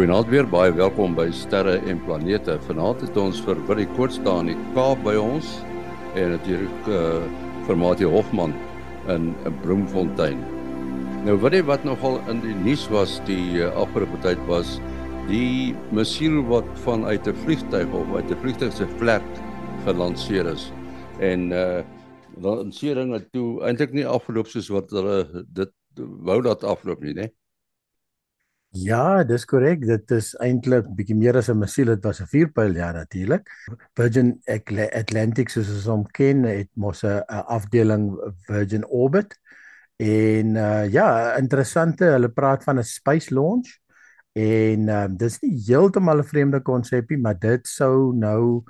Goeienaand weer, baie welkom by Sterre en Planete. Vanaand het ons vir Willie Koorts daar in die Kaap by ons en natuurlik uh, vir Mati Hofman in, in Bloemfontein. Nou Willie wat nogal in die nuus was die uh, afgelope tyd was die missiel wat vanuit 'n vliegtyg of uit 'n vliegtyg se vlek gelanseer is. En uh die lansering het toe eintlik nie afgeloop soos wat hulle dit wou dat afloop nie, né? Nee? Ja, dis korrek. Dit is eintlik bietjie meer as 'n missiel, dit was 'n vuurpyl ja natuurlik. Virgin Atlantic soos ons hom ken, het mos 'n afdeling Virgin Orbit. En uh ja, interessante, hulle praat van 'n space launch en uh dis nie heeltemal 'n vreemde konsepie, maar dit sou nou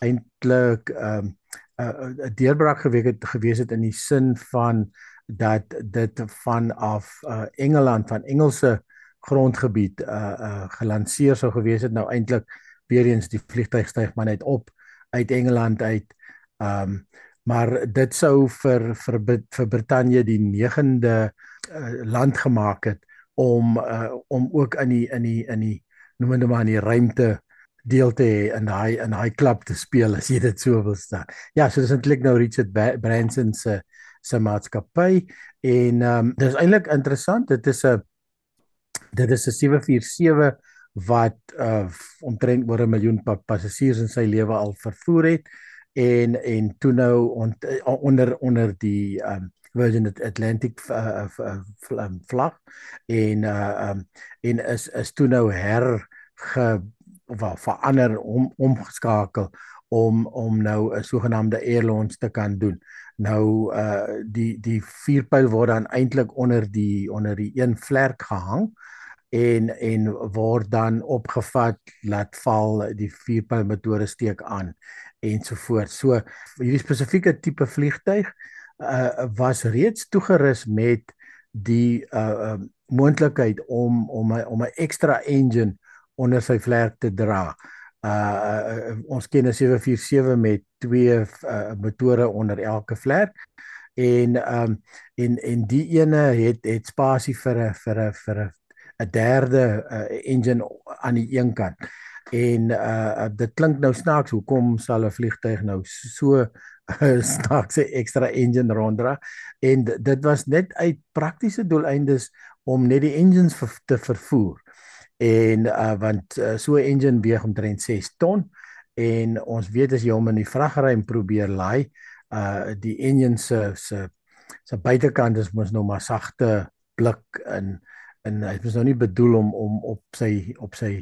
eintlik um uh, 'n uh, deurbraak gewees het gewees het in die sin van dat dit van af uh Engeland van Engelse grondgebied uh uh gelanseer sou gewees het nou eintlik weer eens die vliegtyg styg maar net op uit Engeland uit. Um maar dit sou vir vir vir Brittanje die 9de uh, land gemaak het om uh om ook in die in die in die noem dit maar in die ruimte deel te hê in daai in daai klub te speel as jy dit so wil staan. Ja, so dis eintlik nou Richard Branson se se maatskappy en ehm um, dis eintlik interessant. Dit is 'n dit is 'n 747 wat uh omtrent oor 'n miljoen passasiers in sy lewe al vervoer het en en toe nou on, onder onder die um Virgin Atlantic uh, uh, uh, vlag en uh um en is is toe nou her ge of verander om omgeskakel om om nou 'n sogenaamde airlines te kan doen. Nou uh die die vierpyl word dan eintlik onder die onder die een vlerk gehang en en word dan opgevat laat val die vierpyl metode steek aan ensovoorts. So hierdie spesifieke tipe vliegtyg uh was reeds toegerus met die uh, uh moontlikheid om om 'n om 'n ekstra engine onder sy vlerk te dra. Uh, uh ons ken 'n 747 met twee uh, motore onder elke vlerk en um en en die ene het het spasie vir 'n vir 'n vir 'n 'n derde uh, engine aan die een kant. En uh dit klink nou snaaks, hoekom sal 'n vliegtyg nou so uh, snaakse ekstra engine ronddra? En dit was net uit praktiese doeleindes om net die engines ver, te vervoer. En uh want uh, so 'n engine weeg omtrent 6 ton en ons weet as jy hom in die vragruim probeer laai, uh die engine se se se buitekant is mos nou maar sagte blik in en hy was nou nie bedoel om om op sy op sy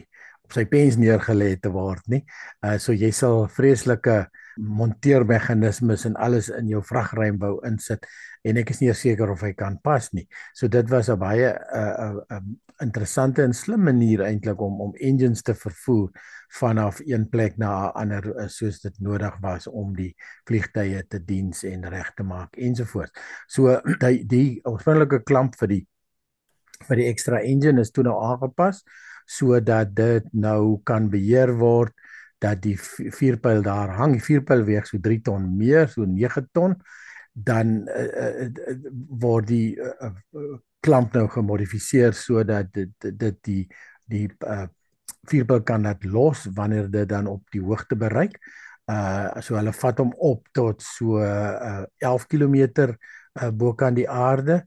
op sy pens neergelê te word nie. Uh so jy sal vreeslike monteermeganismes en alles in jou vragruim wou insit en ek is nie seker of hy kan pas nie. So dit was 'n baie 'n uh, 'n uh, uh, interessante en slim manier eintlik om om engines te vervoer vanaf een plek na 'n ander uh, soos dit nodig was om die vliegtye te diens en reg te maak ensovoorts. So die die oorspronklike klamp vir die vir die ekstra engine is toe nou aangepas sodat dit nou kan beheer word dat die vierpyl daar hang. Die vierpyl weeg so 3 ton meer, so 9 ton. Dan uh, uh, word die uh, uh, klamp nou gemodifiseer sodat dit dit die die uh, vierpyl kan laat los wanneer dit dan op die hoogte bereik. Uh so hulle vat hom op tot so uh, 11 km uh, bo kan die aarde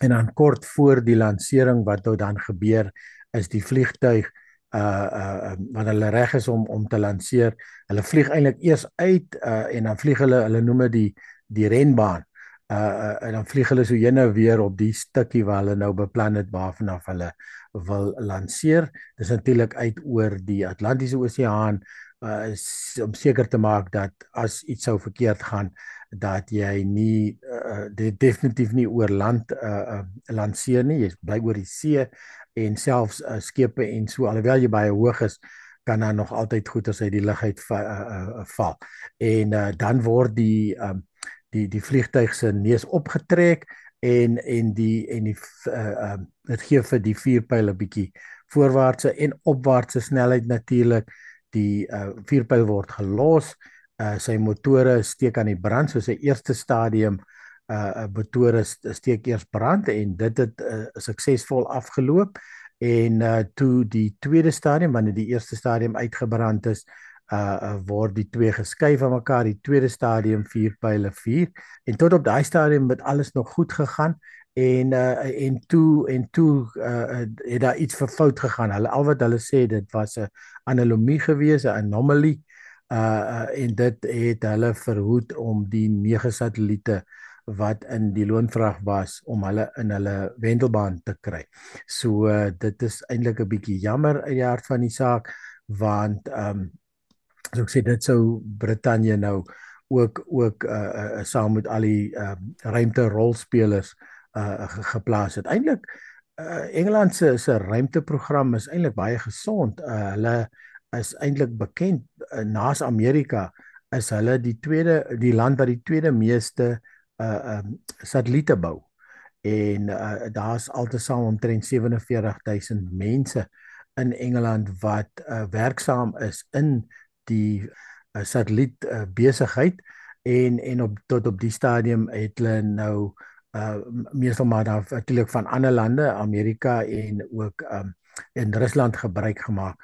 en dan kort voor die lansering wat nou dan gebeur is die vliegtuig uh uh wat hulle reg is om om te lanseer. Hulle vlieg eintlik eers uit uh en dan vlieg hulle hulle noem dit die die renbaan. Uh, uh en dan vlieg hulle so heen en weer op die stukkie waar hulle nou beplan het waarvanaf hulle wil lanseer. Dis natuurlik uit oor die Atlantiese Oseaan uh om seker te maak dat as iets sou verkeerd gaan dat jy nie uh, dit definitief nie oor land uh, uh lanseer nie. Jy bly oor die see en selfs uh, skepe en so alhoewel jy baie hoog is kan dan nog altyd goed as hy die lug uit va, uh, uh, val. En uh, dan word die um die die vliegtyg se neus opgetrek en en die en die uh um dit gee vir die vierpyle bietjie voorwaartse en opwaartse snelheid natuurlik die uh vierpyl word gelos uh sy motore steek aan die brand so sy eerste stadium uh motore steek eers brand en dit het uh, suksesvol afgeloop en uh toe die tweede stadium wanneer die eerste stadium uitgebrand is uh word die twee geskei van mekaar die tweede stadium vier pile 4 en tot op daai stadium het alles nog goed gegaan en uh en toe en toe uh het daar iets verfout gegaan. Hulle al wat hulle sê dit was 'n anomalie gewees, 'n anomaly. Uh en dit het hulle verhoed om die nege satelliete wat in die loonvrag was om hulle in hulle wendelbaan te kry. So uh, dit is eintlik 'n bietjie jammer uit die hart van die saak want ehm um, so ek sê dit sou Brittanje nou ook ook uh, uh saam met al die uh ruimte rolspelers uh geplaas het. Eintlik uh Engeland se se ruimteprogram is eintlik baie gesond. Uh hulle is eintlik bekend uh, naas Amerika is hulle die tweede die land wat die tweede meeste uh um satelliete bou. En uh daar's altesaam omtrent 47000 mense in Engeland wat uh werksaam is in die uh, satelliet uh, besigheid en en op tot op die stadium het hulle nou uh meestal maar daar natuurlik van ander lande, Amerika en ook um in Rusland gebruik gemaak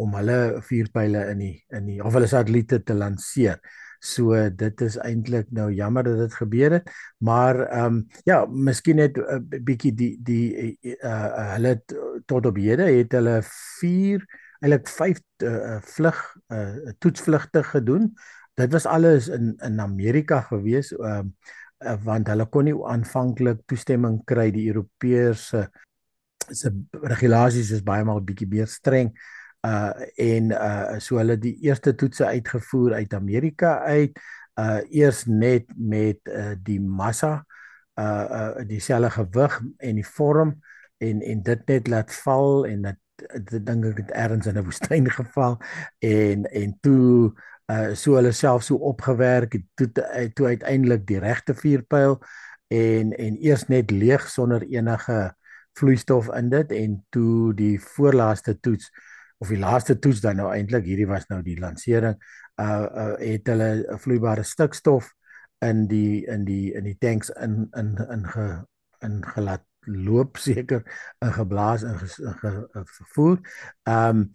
om hulle vuurpyle in die in die of hulle satelliete te lanseer. So dit is eintlik nou jammer dat dit gebeur het, maar ehm um, ja, miskien net 'n uh, bietjie die die uh hulle tot op hede het hulle 4 eintlik 5 uh, vlug uh toetsvlugte gedoen. Dit was alles in in Amerika gewees. Ehm uh, uh, want hulle kon nie aanvanklik toestemming kry. Die Europeërs se regulasies is baie maal bietjie meer streng. Uh en uh so hulle die eerste toetse uitgevoer uit Amerika uit. Uh eers net met uh die massa uh uh dieselfde gewig en die vorm en en dit net laat val en dit dit dink ek het ergens in 'n woestyn geval. En en toe uh so hulle self so opgewerk toe toe uiteindelik die regte vuurpyl en en eers net leeg sonder enige vloeistof in dit en toe die voorlaaste toets of die laaste toets dan nou eintlik hierdie was nou die lansering uh, uh het hulle 'n vloeibare stikstof in die in die in die tanks in in in ge in gelaat loop seker in geblaas in gevoer. Ehm um,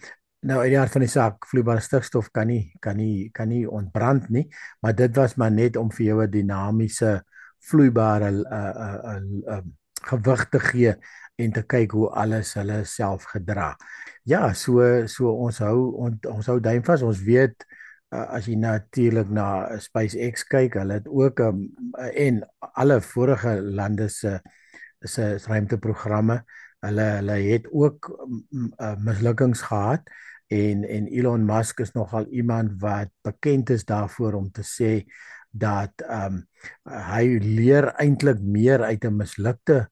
Nou uit die hart van die saak, vloeibare stikstof kan nie kan nie kan nie ontbrand nie, maar dit was maar net om vir jou 'n dinamiese vloeibare uh uh uh gewig te gee en te kyk hoe alles hulle self gedra. Ja, so so ons hou on, ons hou duim vas. Ons weet uh, as jy natuurlik na SpaceX kyk, hulle het ook um, en alle vorige lande se se ruimteprogramme hulle hulle het ook uh, mislukkings gehad en en Elon Musk is nogal iemand wat bekend is daarvoor om te sê dat ehm um, hy leer eintlik meer uit 'n mislukte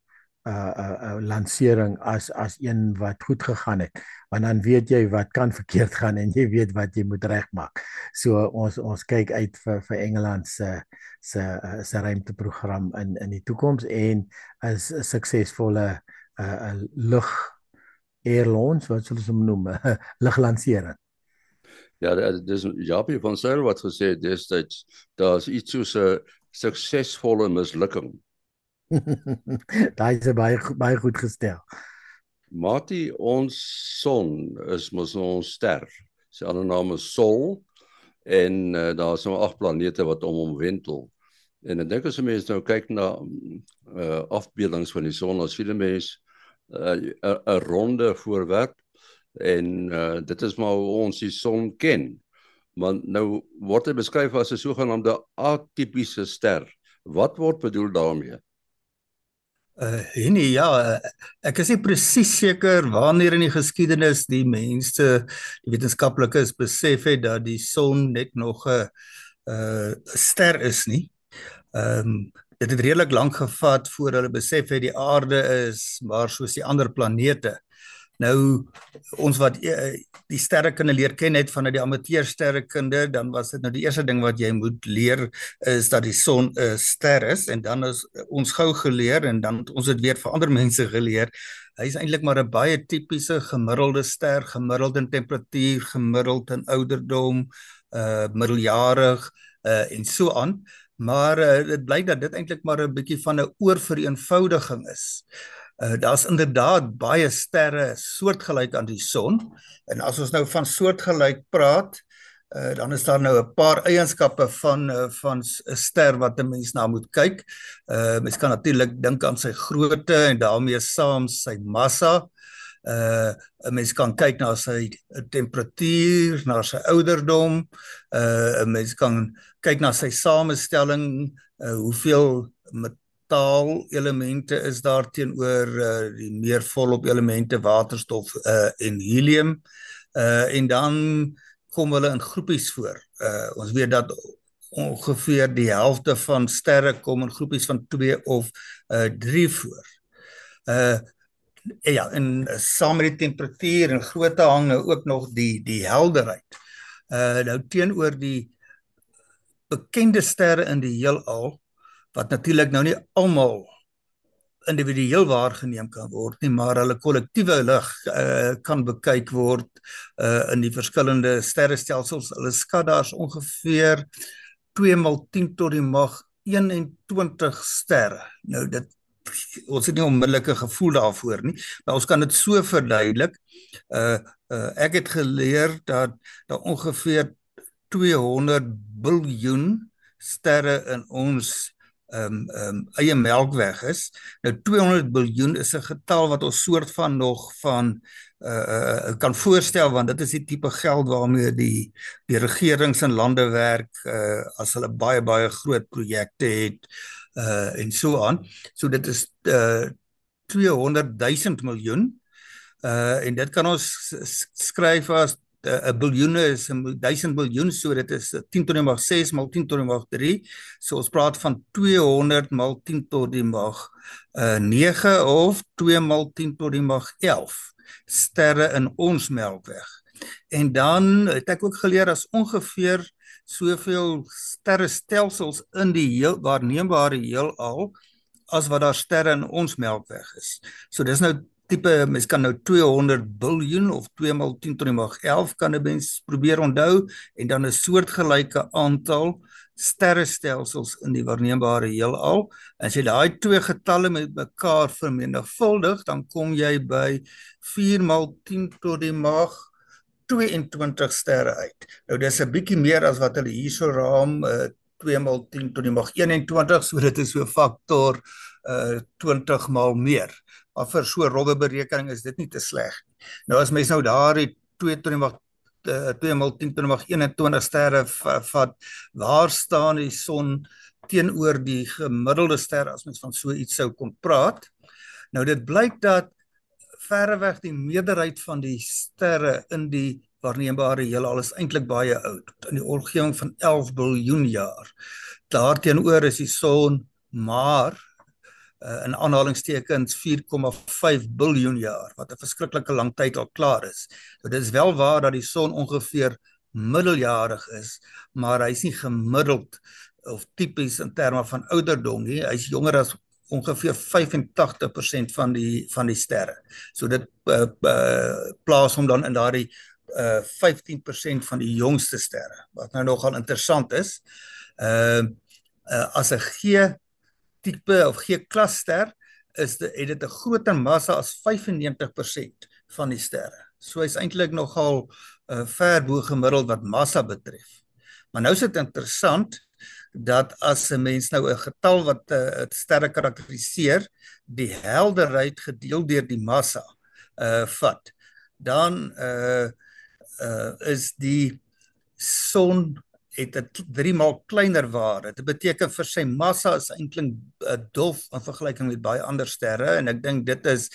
uh uh, lansering as as een wat goed gegaan het want dan weet jy wat kan verkeerd gaan en jy weet wat jy moet regmaak. So ons ons kyk uit vir vir Engeland se se se ruimteprogram in in die toekoms en 'n suksesvolle uh, uh lug air launch wat hulle hom noem luglansering. Ja, dis Japie van Sail wat gesê het destyds daar's iets soos 'n suksesvolle mislukking. Daai is baie baie goed gestel. Mati ons son is mos ons ster. Sy ander naam is Sol en uh, daar's nou ag planete wat om hom wentel. En ek dink as mense nou kyk na uh afbeeldings van die son, as viele mense 'n uh, 'n ronde voorwerp en uh, dit is maar hoe ons die son ken. Maar nou word dit beskryf as 'n sogenaamde atipiese ster. Wat word bedoel daarmee? Uh nee ja, uh, ek is nie presies seker wanneer in die geskiedenis die mense, die wetenskaplikes besef het dat die son net nog 'n uh ster is nie. Ehm um, dit het redelik lank gevat voor hulle besef het die aarde is maar soos die ander planete. Nou ons wat uh, die sterrekunde leer ken net van die amateur sterrekunde, dan was dit nou die eerste ding wat jy moet leer is dat die son 'n ster is en dan is ons gou geleer en dan ons het weer vir ander mense geleer. Hy is eintlik maar 'n baie tipiese gemiddelde ster, gemiddeld in temperatuur, gemiddeld in ouderdom, uh middeljarig uh en so aan maar uh, dit blyk dat dit eintlik maar 'n bietjie van 'n oorvereenvoudiging is. Uh daar's inderdaad baie sterre soortgelyk aan die son. En as ons nou van soortgelyk praat, uh dan is daar nou 'n paar eienskappe van uh, van 'n ster wat 'n mens na moet kyk. Uh mens kan natuurlik dink aan sy grootte en daarmee saam sy massa. Uh 'n mens kan kyk na sy temperatuur, na sy ouderdom. Uh 'n mens kan kyk na sy samestelling, uh hoeveel metaal elemente is daar teenoor uh die meer volop elemente waterstof uh en helium. Uh en dan kom hulle in groepies voor. Uh ons weet dat ongeveer die helfte van sterre kom in groepies van 2 of uh 3 voor. Uh ja, en uh, saam met die temperatuur en grootte hang nou ook nog die die helderheid. Uh nou teenoor die bekende sterre in die heelal wat natuurlik nou nie almal individueel waargeneem kan word nie maar hulle kollektiewe lig uh, kan bekyk word uh, in die verskillende sterrestelsels hulle skat daar's ongeveer 2 mal 10 tot die mag 21 sterre nou dit ons het nie onmiddellike gevoel daarvoor nie, maar ons kan dit so verduidelik. Uh, uh ek het geleer dat daar ongeveer 200 biljoen sterre in ons ehm um, ehm um, eie melkweg is. Nou 200 biljoen is 'n getal wat ons soort van nog van uh, uh kan voorstel want dit is die tipe geld waarmee die die regerings en lande werk uh as hulle baie baie groot projekte het uh en so aan. So dit is uh 200 000 miljoen. Uh en dit kan ons skryf as 'n biljoen is 'n 1000 miljoen, so dit is 10 tot die mag 6 maal 10 tot die mag 3. So ons praat van 200 maal 10 tot die mag uh 9 of 2 maal 10 tot die mag 11 sterre in ons melkweg. En dan het ek ook geleer as ongeveer soveel sterrestelsels in die heel waarneembare heelal as wat daar sterre in ons melkweg is. So dis nou tipe mens kan nou 200 biljoen of 2 maal 10 tot die mag 11 kan 'n mens probeer onthou en dan 'n soortgelyke aantal sterrestelsels in die waarneembare heelal. As jy daai twee getalle met mekaar vermenigvuldig, dan kom jy by 4 maal 10 tot die mag 22 sterre uit. Nou dis 'n bietjie meer as wat hulle hierso raam uh, 2 maal 10 tot die mag 21, so dit is so faktor uh 20 maal meer. Maar vir so 'n rowwe berekening is dit nie te sleg nie. Nou as mens nou daardie 2 tot die mag uh, 2 maal 10 tot die mag 21 sterre vat, waar staan die son teenoor die gemiddelde ster as mens van so iets sou kon praat? Nou dit blyk dat verreweg die meerderheid van die sterre in die waarneembare heelal is eintlik baie oud, in die omgewing van 11 biljoen jaar. Daarteenoor is die son maar uh, in aanhalingstekens 4,5 biljoen jaar wat 'n verskriklike lang tyd al klaar is. So dit is wel waar dat die son ongeveer middeljarig is, maar hy's nie gemiddeld of tipies in terme van ouderdom nie. Hy's jonger as ongeveer 85% van die van die sterre. So dit uh, plaas hom dan in daardie uh 15% van die jongste sterre wat nou nogal interessant is. Uh, uh as 'n G tipe of G klas ster is dit het dit 'n groter massa as 95% van die sterre. So hy's eintlik nogal uh ver bo gemiddeld wat massa betref. Maar nou is dit interessant dat as 'n mens nou 'n getal wat 'n uh, sterre karakteriseer, die helderheid gedeel deur die massa uh vat, dan uh uh is die son het 'n 3 maal kleiner waarde. Dit beteken vir sy massa is eintlik 'n uh, dof in vergelyking met baie ander sterre en ek dink dit is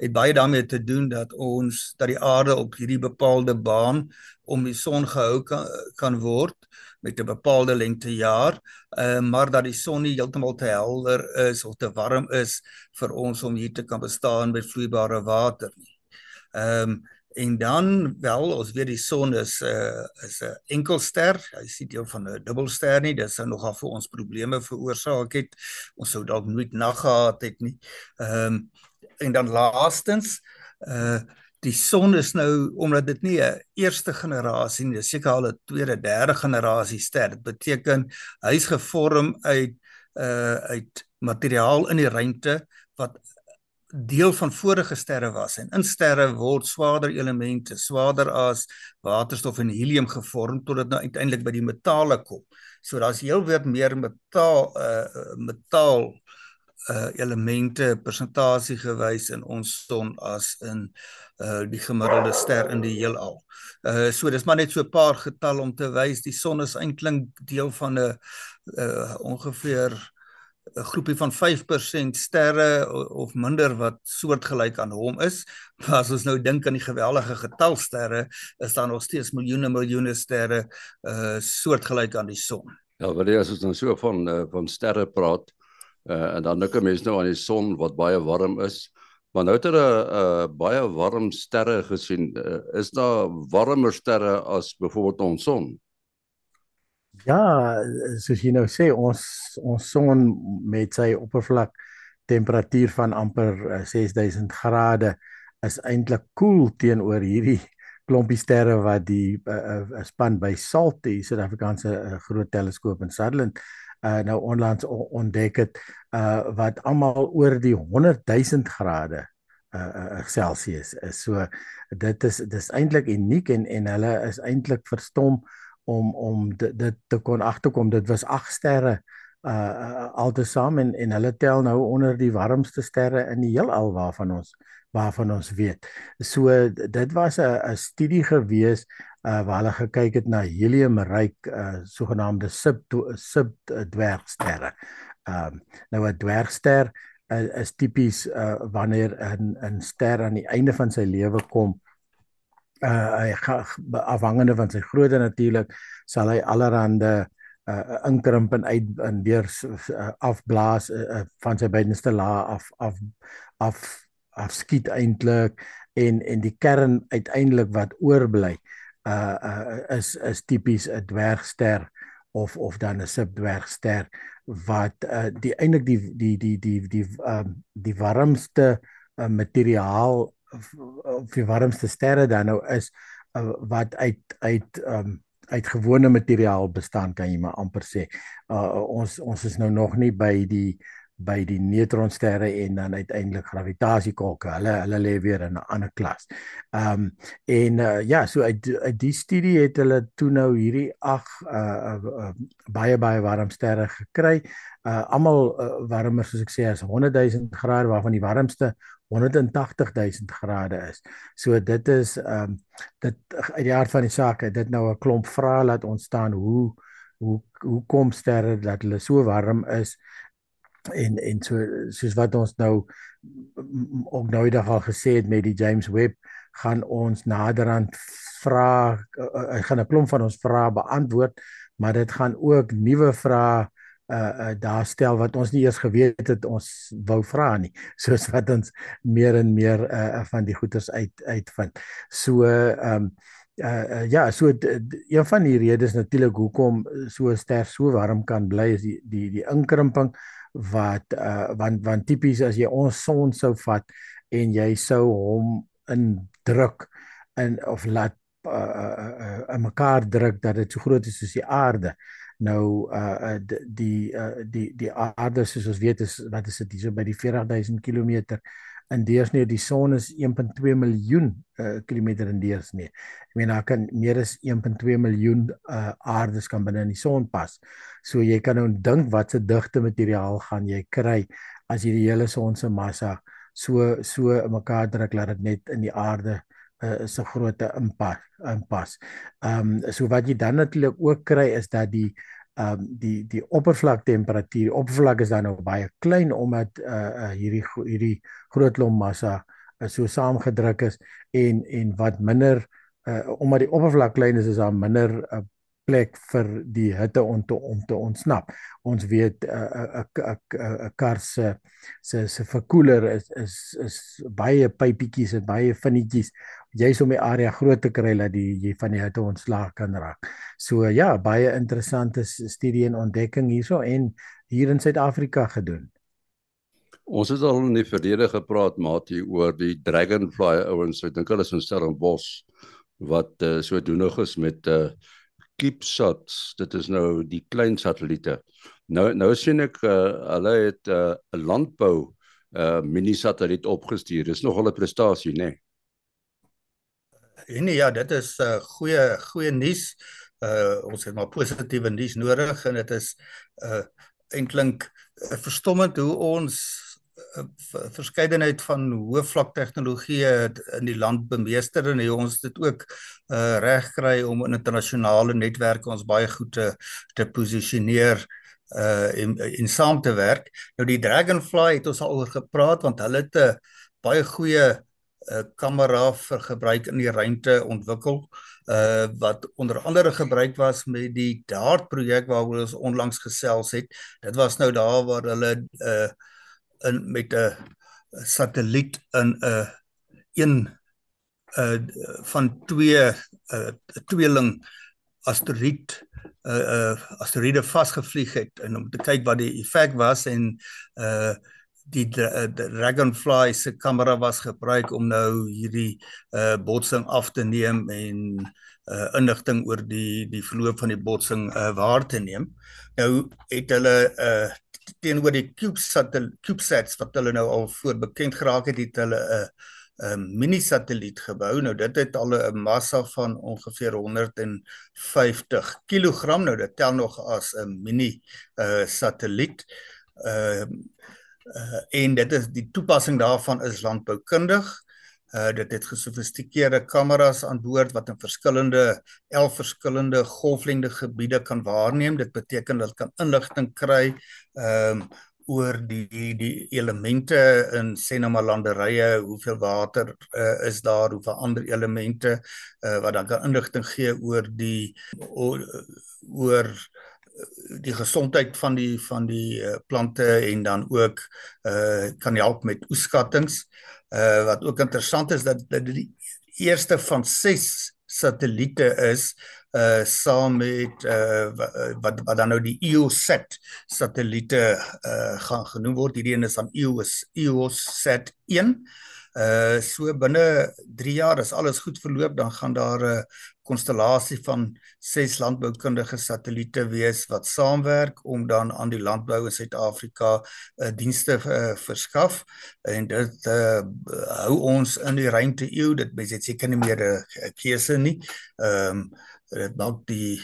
het baie daarmee te doen dat ons dat die aarde op hierdie bepaalde baan om die son gehou kan, kan word met 'n bepaalde lengte jaar, uh, maar dat die son nie heeltemal te helder is of te warm is vir ons om hier te kan bestaan met vloeibare water nie. Ehm um, en dan wel ons weet die son is 'n uh, is 'n enkelster, hy is nie deel van 'n dubbelster nie, dit sou nogal vir ons probleme veroorsaak het. Ons sou dalk nooit nag gehad het nie. Ehm um, en dan laastens uh die son is nou omdat dit nie 'n eerste generasie nie, seker al 'n tweede, derde generasie ster. Dit beteken hy's gevorm uit uh uit materiaal in die ruimte wat deel van vorige sterre was en in sterre word swaarder elemente, swaarder as waterstof en helium gevorm tot dit nou uiteindelik by die metale kom. So daar's heelwat meer metaal uh metaal uh elemente persentasie gewys in ons son as in uh die gemiddelde ster in die heelal. Uh so dis maar net so 'n paar getal om te wys die son is eintlik deel van 'n uh ongeveer 'n groepie van 5% sterre of minder wat soortgelyk aan hom is. Maar as ons nou dink aan die geweldige getal sterre, is daar nog steeds miljoene miljoene sterre uh soortgelyk aan die son. Ja, wel as ons dan so van uh, van sterre praat, uh en dan dink 'n mens nou aan die son wat baie warm is. Maar nou het hulle uh baie warm sterre gesien. Uh, is daar warmer sterre as byvoorbeeld ons son? Ja, soos jy nou sê, ons ons son met sy oppervlak temperatuur van amper 6000 eh, grade is eintlik koel cool teenoor hierdie klompie sterre wat die uh, uh, span by SALT, die Suid-Afrikaanse uh, groot teleskoop in Sutherland uh, nou onlangs ontdek het uh, wat almal oor die 100 000 grade uh, uh, Celsius is. So dit is dis eintlik uniek en en hulle is eintlik verstom om om dit, dit te kon agterkom dit was 8 sterre uh, uh altesaam en en hulle tel nou onder die warmste sterre in die heelal waarvan ons waarvan ons weet. So dit was 'n 'n studie gewees uh waar hulle gekyk het na heliumryk uh sogenaamde sub sub dwergsterre. Ehm um, nou 'n dwergster uh, is tipies uh wanneer 'n 'n ster aan die einde van sy lewe kom uh hy afhangende van sy grootte natuurlik sal hy allerhande uh inkrimp en uit en weer uh, afblaas uh, van sy buitenste laag af af af afskiet eintlik en en die kern uiteindelik wat oorbly uh, uh is is tipies 'n dwergster of of dan 'n subdwergster wat uh die eintlik die die die die die um die warmste uh, materiaal of die warmste sterre dan nou is uh, wat uit uit um uit gewone materiaal bestaan kan jy maar amper sê. Uh, ons ons is nou nog nie by die by die neutronsterre en dan uiteindelik gravitasiekolke. Hulle hulle lê weer in 'n ander klas. Ehm um, en uh, ja, so uit uit die studie het hulle toe nou hierdie ag uh, uh, uh, baie baie warm sterre gekry. Uh almal uh, warmer soos ek sê as 100 000 grade waarvan die warmste 180 000 grade is. So dit is ehm um, dit uit die aard van die saak, dit nou 'n klomp vrae laat ontstaan hoe hoe hoe kom sterre dat hulle so warm is en en so soos wat ons nou ook nou eendag al gesê het met die James Webb gaan ons naderhand vra ek gaan 'n klomp van ons vrae beantwoord maar dit gaan ook nuwe vrae uh, uh daar stel wat ons nie eers geweet het ons wou vra nie soos wat ons meer en meer uh van die goeters uit uitvind. So ehm um, uh, uh ja so een van die redes natuurlik hoekom so ster so warm kan bly is die die die inkrimping wat uh want want tipies as jy ons son sou vat en jy sou hom indruk in of laat uh, uh, uh mekaar druk dat dit so groot is soos die aarde. Nou uh die uh die die aarde soos ons weet is wat is dit hierso by die 40000 km in deursnee die son is 1.2 miljoen uh, kilometer in deursnee. Ek meen daar kan meer as 1.2 miljoen uh, aardes kan binne in die son pas. So jy kan nou dink wat se digte materiaal gaan jy kry as jy die hele son se massa so so mekaar druk dat dit net in die aarde uh, so groot impas impas. Ehm um, so wat jy dan natuurlik ook kry is dat die ehm um, die die oppervlaktemperatuur die oppervlak is dan nou baie klein omdat uh, uh hierdie hierdie groot klomp massa uh, so saamgedruk is en en wat minder uh omdat die oppervlak klein is is daar minder uh, plek vir die hitte om te om te ontsnap. Ons weet 'n 'n 'n kar se se se verkoeler is is is baie pypietjies en baie vinnetjies juis om die area groot te kry dat die jy van die hitte ontslaag kan raak. So ja, baie interessante studie en ontdekking hierso en hier in Suid-Afrika gedoen. Ons het al in die verlede gepraat maatie oor die Dragonfly ouens. Ek dink hulle is in Stellenbosch wat uh, so doenig is met 'n uh, eh, CubeSats, dit is nou die klein satelliete. Nou nou sien ek uh, hulle het 'n uh, landbou uh mini-satelliet opgestuur. Dis nogal 'n prestasie, né? Nee. nee, ja, dit is 'n uh, goeie goeie nuus. Uh ons het maar positiewe nuus nodig en dit is uh eintlik uh, verstommend hoe ons verskeidenheid van hoë vlak tegnologie in die land bemeester en ons dit ook uh, reg kry om in internasionale netwerke ons baie goed te te posisioneer uh en en saam te werk. Nou die Dragonfly het ons al oor gepraat want hulle het 'n baie goeie uh kamera vir gebruik in die ruimte ontwikkel uh wat onder andere gebruik was met die DART projek waaroor ons onlangs gesels het. Dit was nou daar waar hulle uh in met 'n satelliet in 'n een uh van twee uh tweeling asteroïde uh uh asteroïde vasgevlieg het. En om te kyk wat die effek was en uh die Dragonfly se kamera was gebruik om nou hierdie uh botsing af te neem en uh inligting oor die die verloop van die botsing uh waar te neem. Nou het hulle uh teenoor die CubeSat CubeSats wat hulle nou al voor bekend geraak het, het hulle 'n 'n mini satelliet gebou. Nou dit het al 'n massa van ongeveer 150 kg. Nou dit tel nog as 'n mini uh satelliet. Ehm uh, uh, en dit is die toepassing daarvan is landboukundig. Uh dit het gesofistikeerde kameras aan boord wat in verskillende 11 verskillende golflengte gebiede kan waarneem. Dit beteken dat kan inligting kry ehm um, oor die die, elemente in sê nou maar landerye, hoeveel water uh, is daar, hoeveel ander elemente uh, wat dan kan inligting gee oor die oor, oor die gesondheid van die van die uh, plante en dan ook uh, kan help met oeskattinge uh wat ook interessant is dat dit die eerste van 6 satelliete is uh saam met uh wat wat dan nou die EOSat satelliete uh gaan genoem word. Hierdie een is dan EOS EOSat 1. Uh so binne 3 jaar as alles goed verloop dan gaan daar 'n uh, konstellasie van ses landboukundige satelliete wees wat saamwerk om dan aan die landbou in Suid-Afrika uh, dienste uh, verskaf en dit uh, hou ons in die ruimte eeu dit mens het seker nie meer 'n keuse nie. Ehm um, dit maak die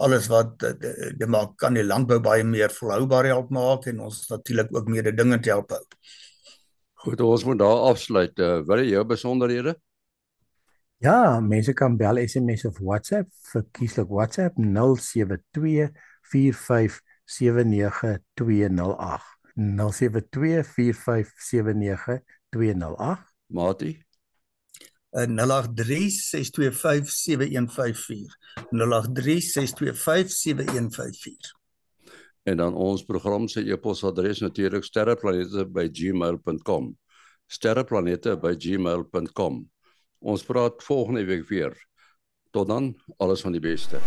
alles wat dit maak kan die landbou baie meer volhoubaar help maak en ons natuurlik ook meer dinge te help hou. Goed, ons moet daar afsluit. Uh, wat is jou besonderhede? Ja, mense kan bel SMS of WhatsApp vir kieslik WhatsApp 0724579208. 0724579208. Mati 0836257154 0836257154 en dan ons program se e-posadres natuurlik sterreplanete@gmail.com sterreplanete@gmail.com Ons praat volgende week weer. Tot dan, alles van die beste.